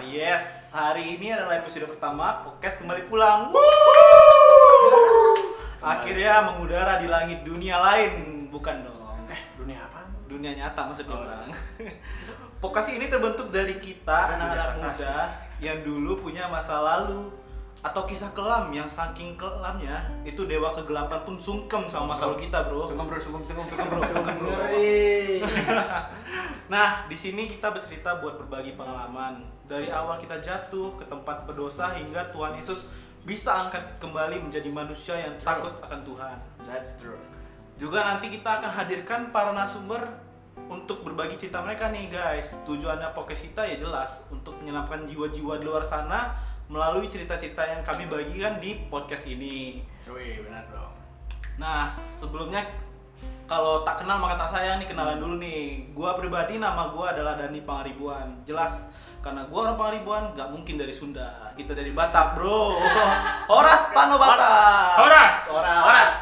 Yes, hari ini adalah episode pertama podcast kembali pulang. Akhirnya mengudara di langit dunia lain, bukan dong. Eh, dunia apa? Dunia nyata maksudnya Oh. bang. Podcast ini terbentuk dari kita anak-anak muda yang dulu punya masa lalu atau kisah kelam yang saking kelamnya itu dewa kegelapan pun sungkem sama masa lalu kita bro. Sungkem bro, sungkem, sungkem, Sungkem, bro, sungkem, bro. Nah, di sini kita bercerita buat berbagi pengalaman dari awal kita jatuh ke tempat berdosa hingga Tuhan Yesus bisa angkat kembali menjadi manusia yang takut akan Tuhan. That's true. Juga nanti kita akan hadirkan para narasumber untuk berbagi cerita mereka nih guys. Tujuannya podcast kita ya jelas untuk menyelamatkan jiwa-jiwa di luar sana melalui cerita-cerita yang kami bagikan di podcast ini. Wih, benar dong. Nah, sebelumnya kalau tak kenal maka tak sayang nih kenalan dulu nih. Gua pribadi nama gua adalah Dani Pangaribuan. Jelas karena gua orang Pangaribuan nggak mungkin dari Sunda. Kita dari Batak, Bro. Horas Tano Batak. Horas. Horas. Horas.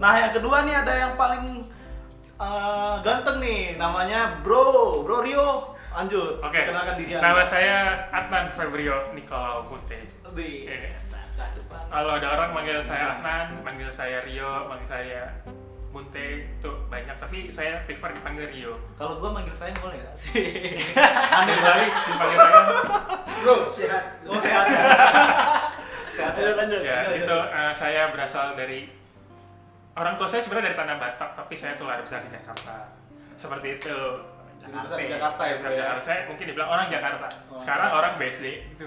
Nah, yang kedua nih ada yang paling eh, ganteng nih, namanya Bro, Bro Rio. Lanjut. Oke. Kenalkan diri Nama Anda. saya Adnan Febrio Oke. cakep banget. Kalau ada orang manggil saya Adnan, manggil saya Rio, manggil saya Bunte itu banyak, tapi saya prefer dipanggil Rio. Kalau gua manggil saya boleh nggak sih? Aneh kali dipanggil saya. Bro, sehat. Oh sehat ya. sehat sehat lanjut. Ya, itu eh, saya berasal dari orang tua saya sebenarnya dari tanah Batak, tapi saya tuh lahir besar di Jakarta. Seperti itu. Jadi besar di Jakarta ya, Besar ya? Jakarta. Saya mungkin dibilang orang Jakarta. Oh. Sekarang orang BSD. Gitu.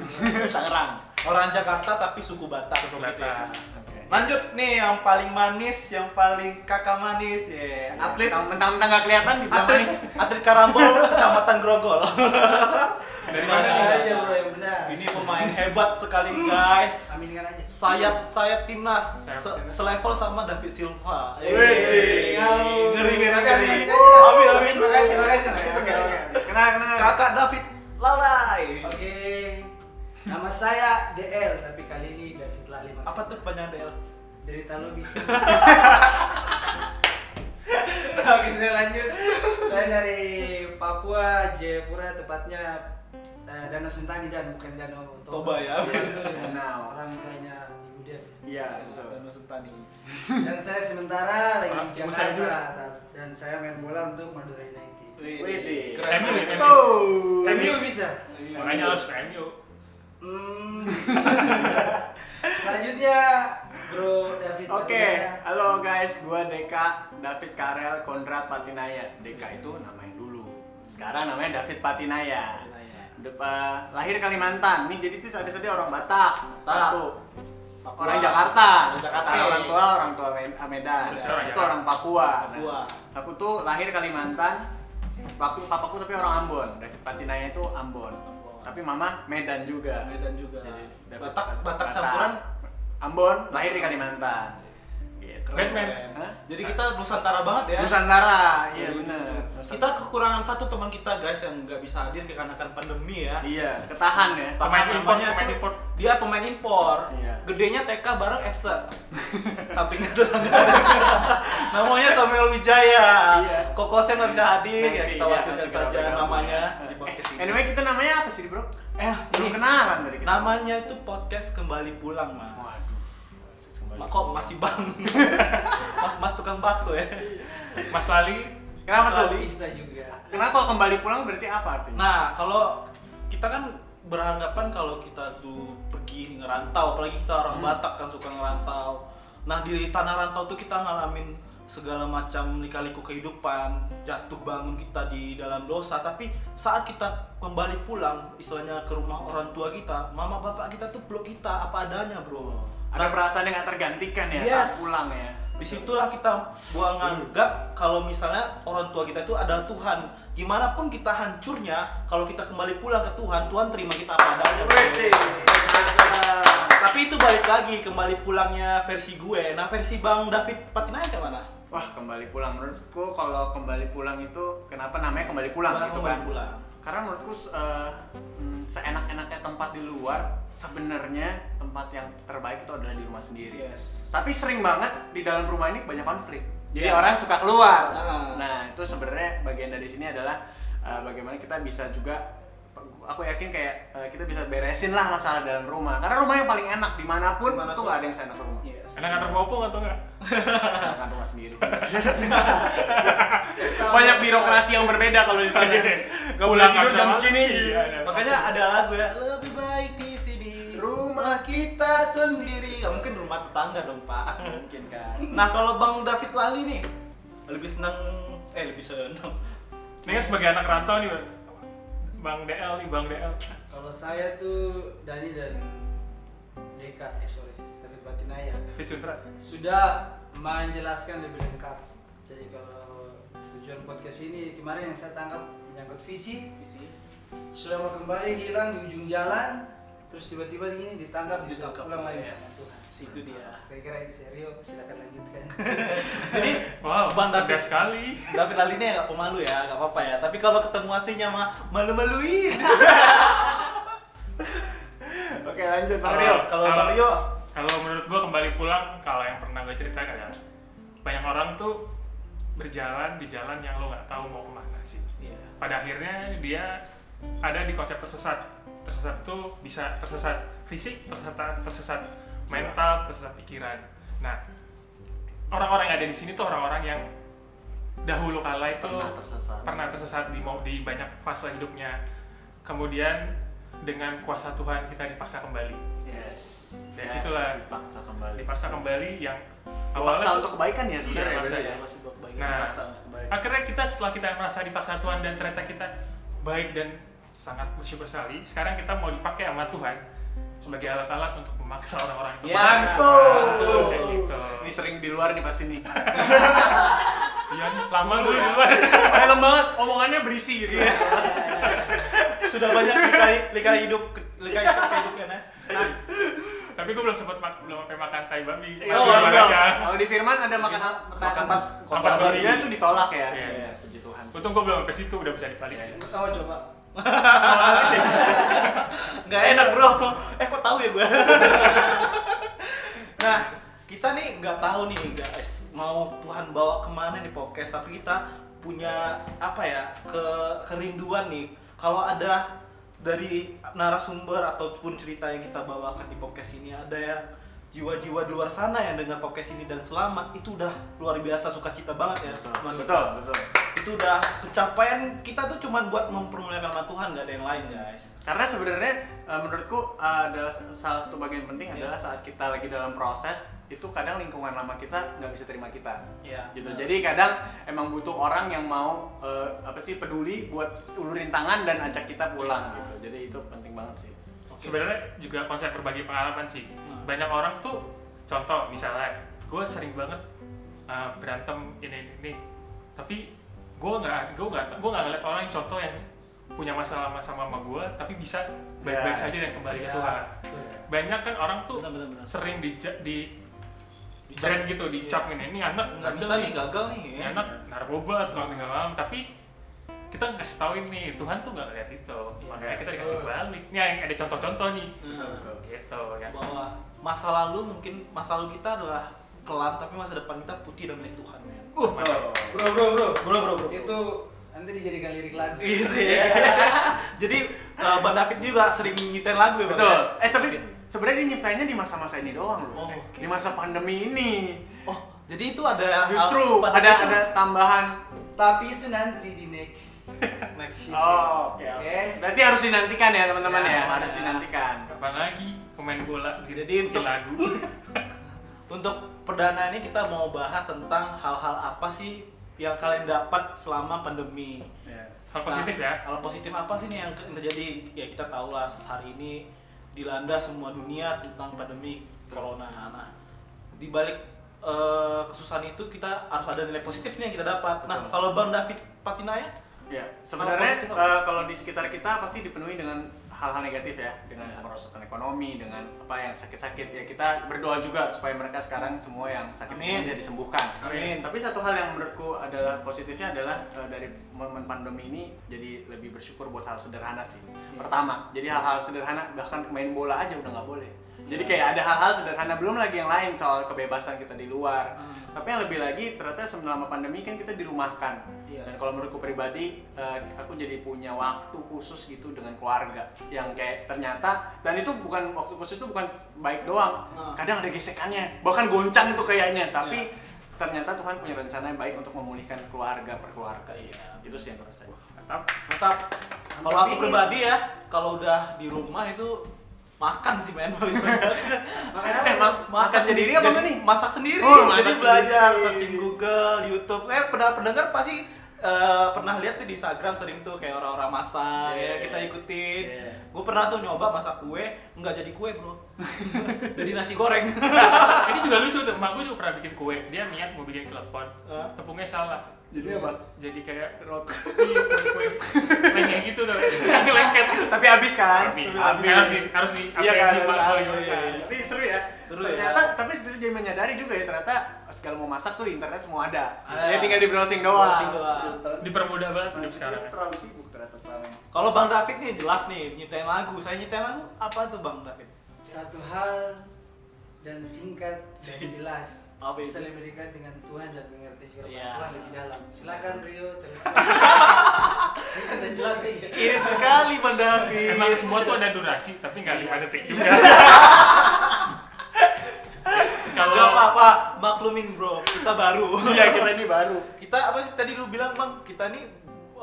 Tangerang. Orang Jakarta tapi suku Batak. Suku begitu ya. Lanjut nih yang paling manis, yang paling kakak manis ya. Atlet mentang-mentang nggak kelihatan di atlet atlet karambol kecamatan Grogol. Dari Mana mana nih? Aminkan aja bro yang benar. Ini pemain hebat sekali guys. Aminkan aja. Sayap sayap timnas se- selevel sama David Silva. Wih, ngeri ngeri ngeri. amin. Amin amin. Terima kasih, terima kasih. Oke, oke, oke. Kenal, kenal. Kakak David. Nama saya DL, tapi kali ini David Lali maksud. Apa tuh kepanjangan DL? Derita lo bisa. Oke, saya lanjut. Saya dari Papua, Jayapura, tepatnya eh, Danau Sentani dan bukan Danau Toba ya. Danau. Orang kayaknya Ibu Dev. Iya, betul. Dan Sentani. Dan saya sementara lagi di. Jakarta dan saya main bola untuk Madura United. Widih. Keren. MU, MU. Oh, bisa. Makanya harus MU. Hmm. Selanjutnya Bro David. Oke, Patinaya. halo guys, gua Deka David Karel Konrad Patinaya. Deka itu namanya dulu. Sekarang namanya David Patinaya. Dep- eh, lahir Kalimantan. Nih jadi itu tadi tadi orang Batak. Satu. Orang Jakarta. Orang Jakarta. Nah, orang tua orang tua Men- Medan. Itu Jakarta. orang Papua. Papua. Nah, aku tuh lahir Kalimantan. Papu, papaku tapi orang Ambon. David Patinaya itu Ambon. Tapi mama Medan juga. Medan juga. Jadi, Batak Batak campuran. Ambon, lahir di Kalimantan. Gitu. Batman. Hah? Jadi kita Nusantara banget ya. Nusantara, iya bener. Kita kekurangan satu teman kita guys yang nggak bisa hadir dikarenakan pandemi ya. Iya, ketahan ya. Pemain impor, pemain tuh- impor. Dia pemain impor. Iya. Gedenya TK bareng FC. Sampingnya tuh namanya Samuel Wijaya. Iya. Kokosnya nggak bisa hadir ya Nanti, kita iya, segera saja namanya Anyway, kita namanya apa sih, Bro? eh Belum kenalan dari kita. namanya itu podcast kembali pulang mas. Waduh. Ma- Kok masih bang? mas mas tukang bakso ya. Mas Lali, Kenapa Mas tuh? Ali. bisa juga. Kenapa kalau kembali pulang berarti apa artinya? Nah, kalau kita kan beranggapan kalau kita tuh pergi ngerantau, apalagi kita orang Hmm. Batak kan suka ngerantau. Nah, di tanah rantau tuh kita ngalamin segala macam lika-liku kehidupan, jatuh bangun kita di dalam dosa, tapi saat kita kembali pulang, istilahnya ke rumah orang tua kita, mama bapak kita tuh peluk kita apa adanya, Bro. Ada perasaan yang gak tergantikan ya Yes. saat pulang ya. Di situlah kita buang anggap kalau misalnya orang tua kita itu adalah Tuhan. Gimana pun kita hancurnya, kalau kita kembali pulang ke Tuhan, Tuhan terima kita apa adanya. Balik lagi kembali pulangnya versi gue. Nah versi Bang David Patinaya kayak mana? Wah, kembali pulang menurutku kalau kembali pulang itu kenapa namanya kembali pulang Kembali gitu kembali kan? pulang. Karena menurutku hmm, seenak-enaknya tempat di luar, sebenarnya tempat yang terbaik itu adalah di rumah sendiri. Yes. Tapi sering banget di dalam rumah ini banyak konflik. Jadi Iya. orang suka keluar. Ah. Nah, itu sebenarnya bagian dari sini adalah uh, bagaimana kita bisa juga aku yakin kayak eh, kita bisa beresin lah masalah dalam rumah. Karena rumah yang paling enak di mana pun, Di mana pun. tuh gak ada yang seenak rumah. Yes. Enak nganter popong atau enggak? Enakan rumah sendiri. Banyak birokrasi yang berbeda kalau di sini. Gak boleh tidur jam segini. Iya, ada. Makanya ada lagu ya, lebih baik di sini rumah kita sendiri. Gak mungkin rumah tetangga dong pak. Mungkin kan. Nah kalau Bang David Lali nih lebih senang eh lebih senang Ini kan sebagai anak rantau nih, Bang DL nih, Bang DL. Kalau saya tuh Dani dan Deka, eh sorry, David Batinaya David Cundra. sudah menjelaskan lebih lengkap. Jadi kalau tujuan podcast ini kemarin yang saya tangkap menyangkut visi, visi sudah mau kembali hilang di ujung jalan, terus tiba-tiba ini ditangkap, Ditangkap. pulang lagi Yes, sama Tuhan. itu dia. Kira-kira itu serio, silakan lanjutkan. Jadi Wow, Bang David sekali. David Lali ini agak pemalu ya, gak apa-apa ya. Tapi kalau ketemu aslinya mah malu-maluin. Oke lanjut Bang Kalau Rio. kalau Bang Rio, Kalau menurut gua kembali pulang, kalau yang pernah gue ceritain adalah banyak orang tuh berjalan di jalan yang lo nggak tahu mau ke mana sih. Iya. Pada akhirnya dia ada di konsep tersesat. Tersesat tuh bisa tersesat fisik, tersesat tersesat mental, tersesat pikiran. Nah, orang-orang yang ada di sini tuh orang-orang yang dahulu kala itu Pernah tersesat. pernah tersesat di mau di banyak fase hidupnya. Kemudian dengan kuasa Tuhan kita dipaksa kembali. Yes. Dari Yes, situlah. dipaksa kembali. Dipaksa kembali yang Dipaksa awalnya tuh- untuk kebaikan ya sebenarnya Iya, berarti maksa ya. ya. masih buat bagian Nah, untuk kembali. akhirnya kita setelah kita merasa dipaksa Tuhan dan ternyata kita baik dan sangat bersyukur sekali sekarang kita mau dipakai sama Tuhan sebagai alat-alat untuk memaksa orang-orang itu Yes. Mantul. Kayak gitu Ini sering di luar nih pasti nih. iya lama dulu di luar Helm banget, omongannya berisi gitu. Sudah banyak likai likai hidup likai kehidupan ya. Nah, tapi gue belum sempat mak- belum sampai makan tai babi Iya, Oh, di belum. Kalau di Firman ada makan makan pas kota Ampas babi. tuh ditolak ya. Iya. Puji Tuhan. untung gue belum sampai situ udah bisa dibalik Iya, sih Kamu coba. nggak enak bro. Eh kok tahu ya gue? nah kita nih nggak tahu nih guys mau Tuhan bawa ke mana nih podcast tapi kita punya apa ya ke kerinduan nih kalau ada dari narasumber ataupun cerita yang kita bawakan di podcast ini ada ya jiwa-jiwa di luar sana yang dengar podcast ini dan selamat itu udah luar biasa sukacita banget ya Betul, betul, betul. Itu udah pencapaian kita tuh cuman buat mempermuliakan nama Tuhan nggak ada yang lain guys Karena sebenarnya eh, menurutku eh, adalah salah satu bagian penting Iya. adalah saat kita lagi dalam proses itu kadang lingkungan lama kita nggak bisa terima kita. Iya. Gitu. Benar. Jadi kadang emang butuh orang yang mau eh, apa sih peduli buat ulurin tangan dan ajak kita pulang Iya. gitu. Jadi itu penting banget sih. sebenarnya juga konsep berbagi pengalaman sih Hmm. banyak orang tuh contoh misalnya gue sering banget uh, berantem ini ini, ini. tapi gue nggak gue nggak gue nggak ngeliat orang yang contoh yang punya masalah sama sama gue tapi bisa baik-baik Ya. saja dan kembali ke Ya, Tuhan betul. banyak kan orang tuh Benar-benar. sering di di Dicap. brand gitu dicap ini ini anak nggak bisa nih gagal nih ini ya. anak narkoba atau tinggal malam tapi kita ngasih tauin nih Tuhan tuh nggak lihat itu makanya kita dikasih balik nih yang ada contoh-contoh nih Hmm. gitu yang bahwa masa lalu mungkin masa lalu kita adalah kelam tapi masa depan kita putih dan milik Tuhan men. Uh. Bro, bro, bro. Bro, bro, bro. Itu nanti dijadikan lirik lagu. Iya sih. Jadi uh, Bang David juga sering nyiptain lagu ya? Betul. Eh tapi sebenarnya dia nyiptainnya di masa-masa ini doang loh. Oh, oke. Di masa pandemi ini. Oh, jadi itu ada Justru pada ada itu- ada tambahan. Tapi itu nanti di next. next season. Oh, oke. Oke. Berarti harus dinantikan ya teman-teman Ya, ya, harus ya. dinantikan. kapan lagi pemain bola Jadi untuk- lagu Untuk perdana ini kita mau bahas tentang hal-hal apa sih yang kalian dapat selama pandemi. hal positif Nah, ya Hal positif apa sih nih yang terjadi? Ya kita tahu lah hari ini dilanda semua dunia tentang pandemi corona. Nah, di balik eh, kesusahan itu kita harus ada nilai positif nih yang kita dapat. Nah, kalau Bang David Patinaya, Ya, sebenarnya positif eh, apa? kalau di sekitar kita pasti dipenuhi dengan hal-hal negatif ya, dengan Ya. kemerosotan ekonomi, dengan apa yang sakit-sakit ya kita berdoa juga supaya mereka sekarang semua yang sakit Amin. ini bisa disembuhkan. Amin. Tapi satu hal yang menurutku adalah positifnya adalah eh, dari momen pandemi ini jadi lebih bersyukur buat hal sederhana sih. Iya. Pertama, jadi hal-hal sederhana bahkan main bola aja udah nggak boleh. Jadi kayak ada hal-hal sederhana belum lagi yang lain soal kebebasan kita di luar. Hmm. Tapi yang lebih lagi ternyata selama pandemi kan kita dirumahkan. Yes. Dan kalau menurutku pribadi, eh, aku jadi punya waktu khusus gitu dengan keluarga. Yang kayak ternyata dan itu bukan waktu khusus itu bukan baik doang. Hmm. Kadang ada gesekannya, bahkan goncang itu kayaknya. Tapi Iya. ternyata Tuhan punya rencana yang baik untuk memulihkan keluarga per keluarga. Iya. Itu sih yang rasain. Mantap. Mantap. Kalau aku pribadi ya, kalau udah di rumah itu makan sih men paling banyak. Makanya Eh, ma- masak sendiri apa nih? Masak sendiri. Oh, masak jadi belajar sendiri. searching Google, YouTube. Eh pernah pendengar pasti eh, pernah lihat tuh di Instagram sering tuh kayak orang-orang masak Iya, ya iya. kita ikutin. Iya. Gue pernah tuh nyoba masak kue, nggak jadi kue bro, jadi nasi goreng. Ini juga lucu tuh, emak gue juga pernah bikin kue. Dia niat mau bikin klepon, Hah? tepungnya salah. Jadi apa? Jadi kayak Rot. iya, kue-kue lengket gitu. Ini lengket. Tapi habis kan? Habis. harus di harus di Iya kan, apresiasi harus. Iya. Tapi seru ya. Seru ternyata, ya. tapi sebenarnya jadi menyadari juga ya ternyata segala mau masak tuh di internet semua ada. Ya tinggal di browsing doang. Browsing doang. Dipermudah banget hidup sekarang. terlalu sibuk ternyata sekarang. Kalau Bang David nih jelas nih nyiptain lagu. Saya nyiptain lagu apa tuh Bang David? satu hal dan singkat dan jelas Apa itu? bisa lebih dekat dengan Tuhan dan mengerti firman Iya. Tuhan lebih dalam. Silakan Rio terus. singkat dan jelas aja. Irit sekali Bang David. Emang semua tuh ada durasi, tapi nggak lima detik juga. Kalau apa-apa, maklumin bro, kita baru. Iya kita ini baru. kita apa sih tadi lu bilang bang, kita nih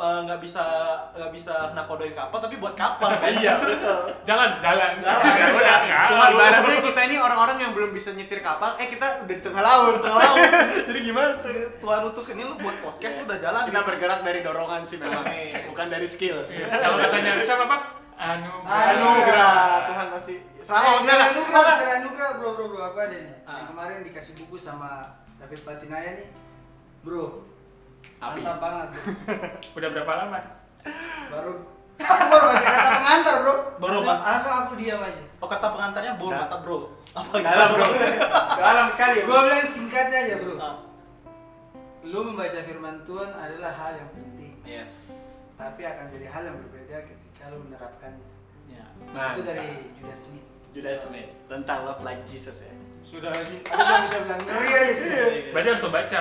eh, nggak bisa nggak bisa nakodoin kapal tapi buat kapal. Iya betul. jalan, jalan, Jalan, jalan. tahu. ibaratnya kita ini orang-orang yang belum bisa nyetir kapal, eh kita udah di tengah laut. Tengah laut. Jadi gimana tuh? Tuhan utus ini lu buat podcast lu udah jalan. Kita bergerak dari dorongan sih memang, bukan dari skill. Kalau katanya siapa pak? Anugerah. Anugerah Tuhan pasti. Selama Eh, enggak. anugerah, bicara anugerah, bro, bro, bro, aku ada nih. Ah. Yang kemarin dikasih buku sama David Patinaya nih, bro. Api. Mantap banget. Udah berapa lama? Baru aku baru baca kata pengantar, bro. Baru langsung, langsung aku diam aja. Oh kata pengantarnya bol Nah. mantap bro. Apa Dalam bro. Dalam sekali ya. Gua bilang singkatnya aja, bro. Ah, Lu membaca firman Tuhan adalah hal yang penting, Yes. tapi akan jadi hal yang berbeda ketika lu menerapkannya. Ya. Nah, Itu dari Judas Smith. Judas Smith tentang love like Jesus ya. Sudah lagi. Aku bisa bilang ngeri aja sih. Berarti harus lo baca.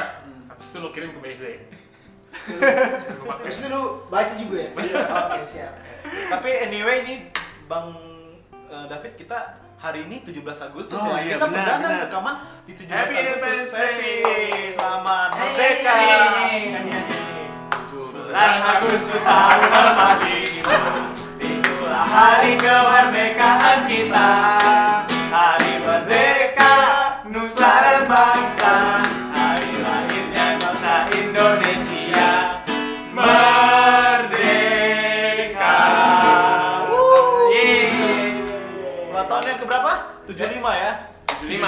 Habis itu lo kirim ke BSD. Terus itu lu baca juga ya? Oke, siap. Tapi anyway ini Bang eh, David kita hari ini 17 Agustus Oh, ya. iya, kita benar, perdana benar. rekaman di 17 Happy Agustus. Independence Day. Happy. Selamat Hey. merdeka. Hey. Nyanyi-nyanyi. 17 Agustus tahun berpati Itulah hari kemerdekaan kita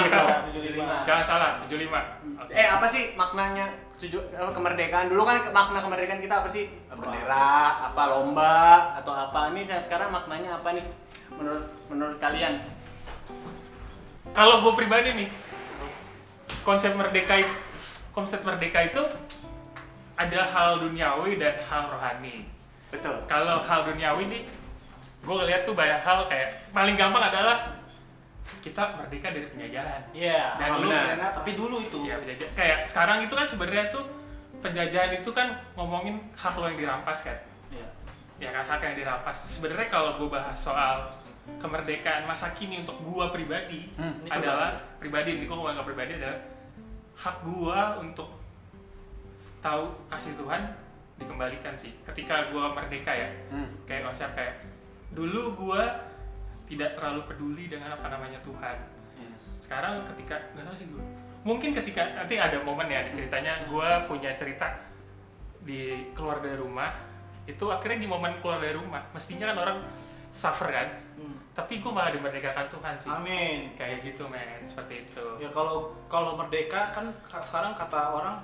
75 bro 75. Jangan salah, 75. Oke. Eh apa sih maknanya tuju- eh, kemerdekaan? Dulu kan makna kemerdekaan kita apa sih? Bendera, apa lomba atau apa? Ini sekarang maknanya apa nih? Menurut menurut kalian? Kalau gue pribadi nih, konsep merdeka itu, konsep merdeka itu ada hal duniawi dan hal rohani. Betul. Kalau hal duniawi nih, gue ngeliat tuh banyak hal kayak paling gampang adalah kita merdeka dari penjajahan. Iya. Ah, dulu. benar. Tapi dulu itu. Ya penjajah. Kayak sekarang itu kan sebenarnya tuh penjajahan itu kan ngomongin hak lo yang dirampas kan. Iya. Ya kan hak yang dirampas. Sebenarnya kalau gue bahas soal kemerdekaan masa kini untuk gua pribadi Hmm, ini adalah pribadi ini gue nggak pribadi adalah hak gua untuk tahu kasih Tuhan dikembalikan sih ketika gua merdeka ya Hmm. kayak konsep kayak dulu gua tidak terlalu peduli dengan apa namanya Tuhan. Sekarang ketika nggak tahu sih gue mungkin ketika nanti ada momen ya di ceritanya gue punya cerita di keluar dari rumah itu akhirnya di momen keluar dari rumah mestinya kan orang suffer kan? Hmm. tapi gue malah dimerdekakan Tuhan sih. Amin. kayak gitu men seperti itu. Ya kalau kalau merdeka kan ka- sekarang kata orang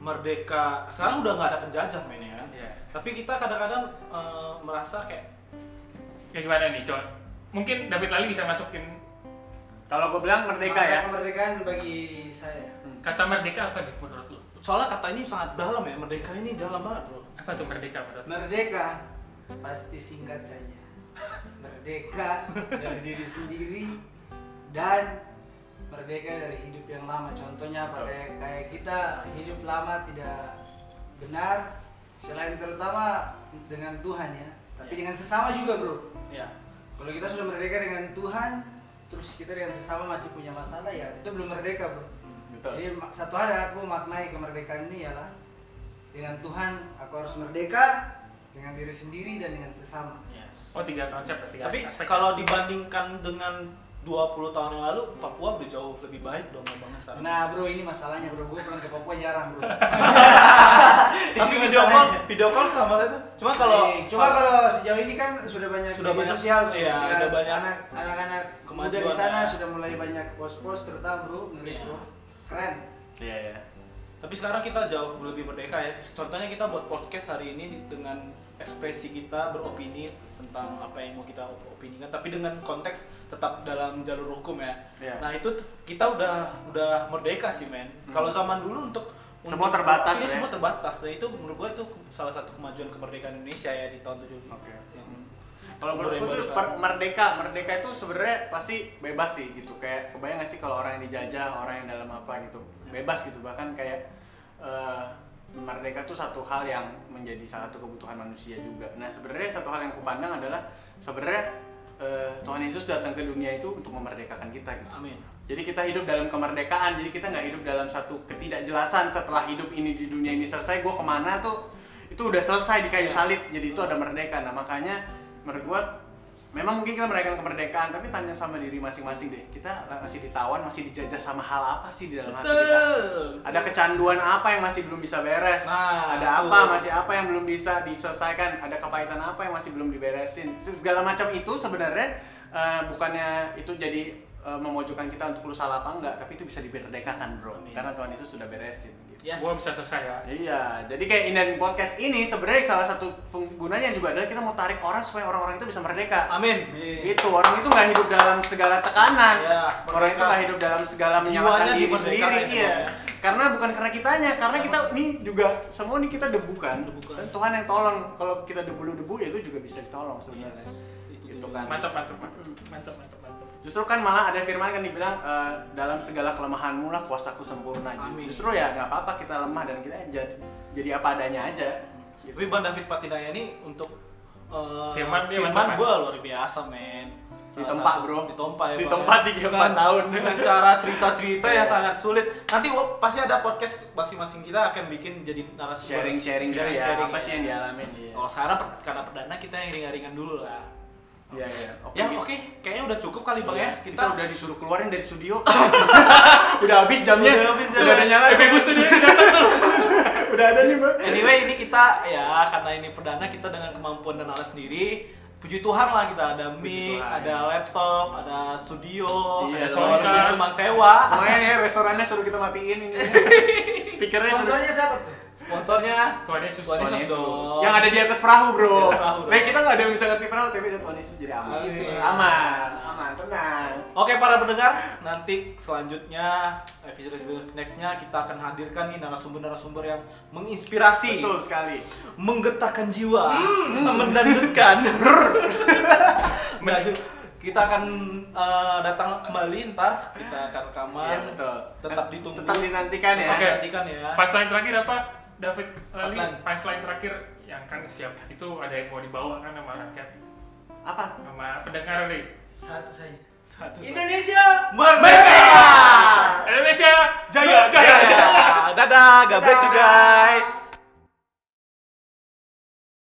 merdeka sekarang udah nggak ada penjajah men ya. ya Tapi kita kadang-kadang eh, merasa kayak ya gimana nih coba mungkin David Lali bisa masukin Kalau gue bilang merdeka ya. Kemerdekaan bagi saya. kata merdeka apa nih menurut lo soalnya kata ini sangat dalam ya merdeka ini dalam banget bro. apa tuh merdeka menurut lo Merdeka pasti singkat saja. Merdeka dari diri sendiri dan merdeka dari hidup yang lama. Contohnya pada kayak kita hidup lama tidak benar selain terutama dengan Tuhan ya, tapi Ya. dengan sesama juga, Bro. Ya. Kalau kita sudah merdeka dengan Tuhan, terus kita dengan sesama masih punya masalah ya, itu belum merdeka, Bro. Betul. Jadi satu hal yang aku maknai kemerdekaan ini ialah dengan Tuhan aku harus merdeka dengan diri sendiri dan dengan sesama. Yes. Oh tiga konsep, tiga Tapi aspek. kalau dibandingkan dengan 20 tahun yang lalu, Papua udah jauh lebih baik dong ngomongnya sekarang. Nah bro ini masalahnya bro, gue pulang ke Papua jarang bro. Tapi Ini video call, video call sama itu. Cuma kalau cuma kalau sejauh ini kan sudah banyak Sudah media banyak- sosial, iya, Ya, udah banyak anak anak-anak muda di sana ya. sudah mulai banyak pos-pos terutama bro, ngeri Iya. bro, keren. Iya ya. Tapi sekarang kita jauh lebih merdeka ya. Contohnya kita buat podcast hari ini dengan ekspresi kita beropini tentang apa yang mau kita opinikan, tapi dengan konteks tetap dalam jalur hukum ya. Iya. Nah itu kita udah udah merdeka sih men. Hmm. Kalau zaman dulu untuk Semua untuk- terbatas iya, ya. semua terbatas. Dan itu menurut gue itu salah satu kemajuan kemerdekaan Indonesia ya di tahun 75. Oke. Yang Kalau menurutku tuh merdeka, merdeka itu sebenarnya pasti bebas sih gitu. Kayak kebayang gak sih kalau orang yang dijajah, orang yang dalam apa gitu, bebas gitu. Bahkan kayak eh, merdeka tuh satu hal yang menjadi salah satu kebutuhan manusia juga. Nah sebenarnya satu hal yang kupandang adalah sebenarnya eh, Tuhan Yesus datang ke dunia itu untuk memerdekakan kita gitu. Amin. Jadi kita hidup dalam kemerdekaan, jadi kita nggak hidup dalam satu ketidakjelasan setelah hidup ini di dunia ini selesai, gue ke mana tuh itu udah selesai di kayu salib, jadi itu ada merdeka. Nah makanya menurut gue memang mungkin kita merayakan kemerdekaan, tapi tanya sama diri masing-masing deh, kita masih ditawan, masih dijajah sama hal apa sih di dalam hati kita? Ada kecanduan apa yang masih belum bisa beres? Nah, ada betul. apa masih apa yang belum bisa diselesaikan? Ada kepahitan apa yang masih belum diberesin? Segala macam itu sebenarnya eh, bukannya itu jadi eh, memojokkan kita untuk lu salah apa enggak, tapi itu bisa diberdekakan, Bro. Amin. Karena Tuhan Yesus sudah beresin. Yes. Gua bisa selesai ya. Iya, jadi kayak Indian Podcast ini sebenarnya salah satu gunanya juga adalah kita mau tarik orang supaya orang-orang itu bisa merdeka. Amin. Gitu, orang itu nggak hidup dalam segala tekanan. Iya, orang itu nggak hidup dalam segala menyalahkan diri sendiri, iya. ya. Karena bukan karena kitanya, karena kita ini juga semua ini kita debu kan. Debu kan. Dan Tuhan yang tolong. Kalau kita debu-debu ya itu juga bisa ditolong sebenarnya. Yes, Gitu dia. kan. Mantap, mantap, mantap, mantap, mantap, mantap. Justru kan malah ada firman kan dibilang eh, dalam segala kelemahanmu lah kuasaku sempurna. Amin. Justru ya nggak apa-apa kita lemah dan kita jadi, jadi apa adanya aja. Tapi Bang David Patinaya ini untuk uh, Firman dia firman gue luar biasa men. Salah Ditempa, satu- bro. Ditempa ya. Bang, Ditempa ya. tiga, Dengan- empat tahun. Dengan cara cerita-cerita yang Iya. sangat sulit. Nanti oh, pasti ada podcast masing-masing kita akan bikin jadi narasumber. Sharing-sharing gitu ya, Sharing-sharing apa sih yang dialamin. Iya. Kalau sekarang per- karena perdana kita yang ringan-ringan dulu lah. Iya, iya. Ya gitu. oke, kayaknya udah cukup kali bang ya. Kita, Kita, udah disuruh keluarin dari studio. udah habis jamnya. Udah habis jamnya. Udah ada nyala. Eh, bagus tuh dia. udah ada nih, Mbak. Anyway ini kita ya karena ini perdana kita dengan kemampuan dan alat sendiri. Puji Tuhan lah kita ada Puji mic, Tuhan. ada laptop, ada studio, Iya, ada soalnya- cuma sewa. Lumayan ya restorannya suruh kita matiin ini. Speakernya Sponsornya siapa tuh? Sponsornya Tuhan Yesus. Tuhan Yesus dong. Yang ada di atas perahu, bro. Atas perahu, bro. Nah, kita nggak ada yang bisa ngerti perahu, tapi ada Tuhan Yesus jadi aman. Gitu. Aman, aman, tenang. Oke para pendengar, nanti selanjutnya episode nextnya kita akan hadirkan nih narasumber-narasumber yang menginspirasi, Betul sekali. menggetarkan jiwa, mendandutkan. Nah, kita akan eh, datang kembali ntar kita akan rekaman. Iya, betul. Tetap ditunggu. Tetap dinantikan ya. Oke. dinantikan ya. Punchline terakhir apa? David, tadi Punchline. punchline terakhir yang kan siap itu ada yang mau dibawa kan sama rakyat Apa? sama pendengar nih Satu saja. Satu. Indonesia. Merdeka! Indonesia jaya jaya, jaya. Dadah, God bless you guys.